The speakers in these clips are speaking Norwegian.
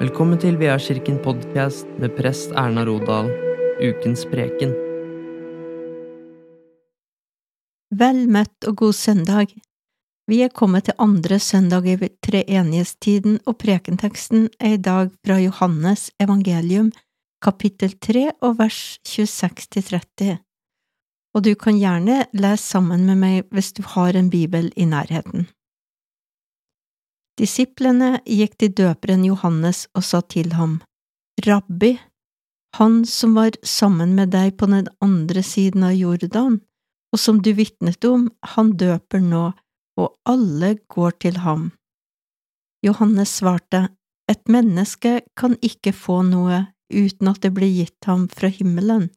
Velkommen til Kirken podkast med prest Erna Rodal, ukens preken. Vel møtt og god søndag. Vi er kommet til andre søndag i treenighetstiden, og prekenteksten er i dag fra Johannes evangelium, kapittel 3 og vers 26–30. Og du kan gjerne lese sammen med meg hvis du har en bibel i nærheten. Disiplene gikk til døperen Johannes og sa til ham, Rabbi, han som var sammen med deg på den andre siden av Jordan, og som du vitnet om, han døper nå, og alle går til ham. Johannes svarte, Et menneske kan ikke få noe uten at det blir gitt ham fra himmelen.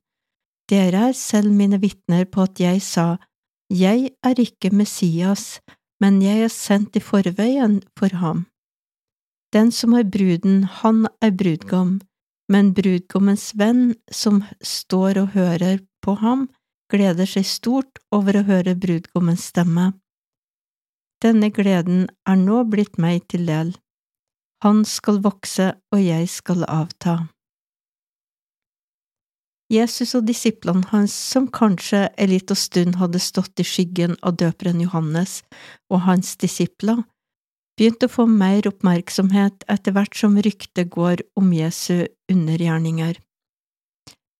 Dere er selv mine vitner på at jeg sa, Jeg er ikke Messias, men jeg er sendt i forveien for ham. Den som er bruden, han er brudgom, men brudgommens venn som står og hører på ham, gleder seg stort over å høre brudgommens stemme. Denne gleden er nå blitt meg til del. Han skal vokse, og jeg skal avta. Jesus og disiplene hans, som kanskje en liten stund hadde stått i skyggen av døperen Johannes og hans disipler, begynte å få mer oppmerksomhet etter hvert som ryktet går om Jesu undergjerninger.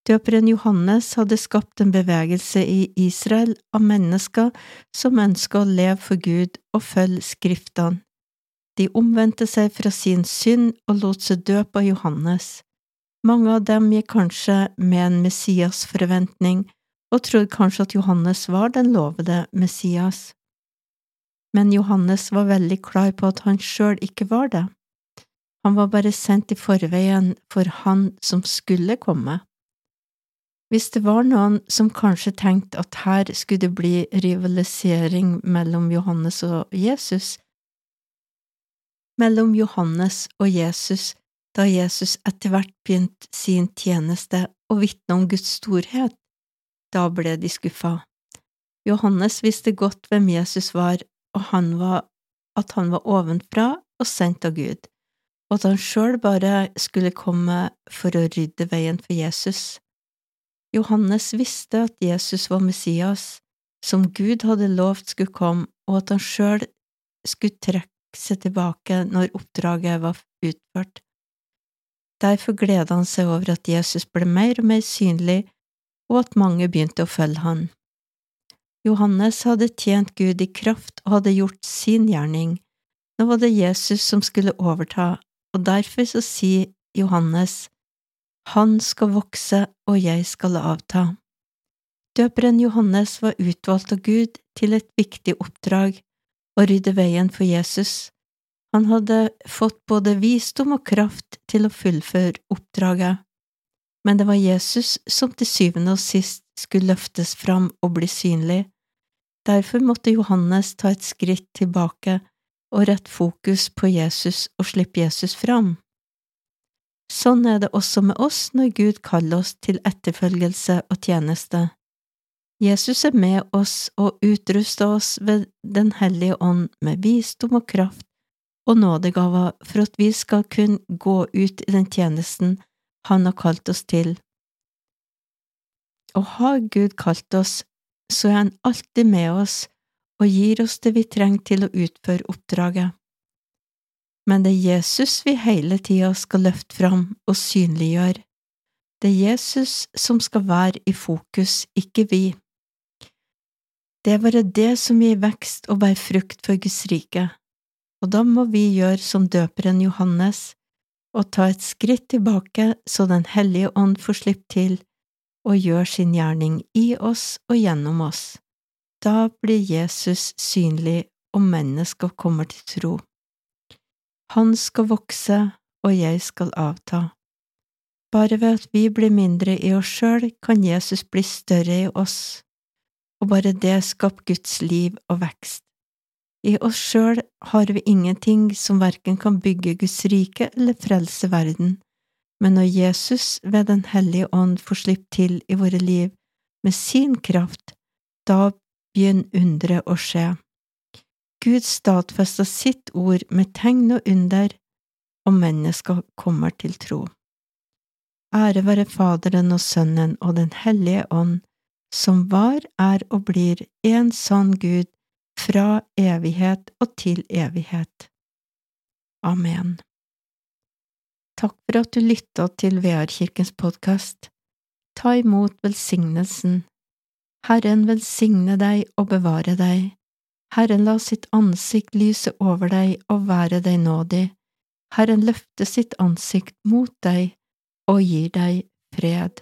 Døperen Johannes hadde skapt en bevegelse i Israel av mennesker som ønska å leve for Gud og følge Skriftene. De omvendte seg fra sin synd og lot seg døpe av Johannes. Mange av dem gikk kanskje med en Messias-forventning og trodde kanskje at Johannes var den lovede Messias. Men Johannes var veldig klar på at han sjøl ikke var det. Han var bare sendt i forveien for han som skulle komme. Hvis det var noen som kanskje tenkte at her skulle det bli rivalisering mellom Johannes og Jesus, mellom Johannes og Jesus, da Jesus etter hvert begynte sin tjeneste og vitne om Guds storhet. Da ble de skuffa. Johannes visste godt hvem Jesus var, og han var, at han var ovenfra og sendt av Gud, og at han sjøl bare skulle komme for å rydde veien for Jesus. Johannes visste at Jesus var Messias, som Gud hadde lovt skulle komme, og at han sjøl skulle trekke seg tilbake når oppdraget var utført. Derfor gleda han seg over at Jesus ble mer og mer synlig, og at mange begynte å følge han. Johannes hadde tjent Gud i kraft og hadde gjort sin gjerning. Nå var det Jesus som skulle overta, og derfor så sier Johannes, Han skal vokse, og jeg skal avta. Døperen Johannes var utvalgt av Gud til et viktig oppdrag, å rydde veien for Jesus, han hadde fått både visdom og kraft til å fullføre oppdraget, men det var Jesus som til syvende og sist skulle løftes fram og bli synlig. Derfor måtte Johannes ta et skritt tilbake og rette fokus på Jesus og slippe Jesus fram. Sånn er det også med oss når Gud kaller oss til etterfølgelse og tjeneste. Jesus er med oss og utruster oss ved Den hellige ånd med visdom og kraft og nådegaver for at vi skal kunne gå ut i den tjenesten Han har kalt oss til. Og har Gud kalt oss, så er Han alltid med oss og gir oss det vi trenger til å utføre oppdraget. Men det er Jesus vi hele tida skal løfte fram og synliggjøre. Det er Jesus som skal være i fokus, ikke vi. Det er bare det som gir vekst og bærer frukt for Guds rike og da må vi gjøre som døperen Johannes og ta et skritt tilbake så Den hellige ånd får slippe til og gjør sin gjerning i oss og gjennom oss. Da blir Jesus synlig, og mennesker kommer til tro. Han skal vokse, og jeg skal avta. Bare ved at vi blir mindre i oss sjøl, kan Jesus bli større i oss, og bare det skaper Guds liv og vekst. I oss sjøl har vi ingenting som verken kan bygge Guds rike eller frelse verden, men når Jesus ved Den hellige ånd får slippe til i våre liv med sin kraft, da begynner underet å skje. Gud stadfester sitt ord med tegn og under, og mennesker kommer til tro. Ære være Faderen og Sønnen og Den hellige ånd, som var, er og blir en sann Gud, fra evighet og til evighet. Amen. Takk for at du lytta til VR-kirkens podkast. Ta imot velsignelsen. Herren velsigne deg og bevare deg. Herren la sitt ansikt lyse over deg og være deg nådig. Herren løfte sitt ansikt mot deg og gir deg fred.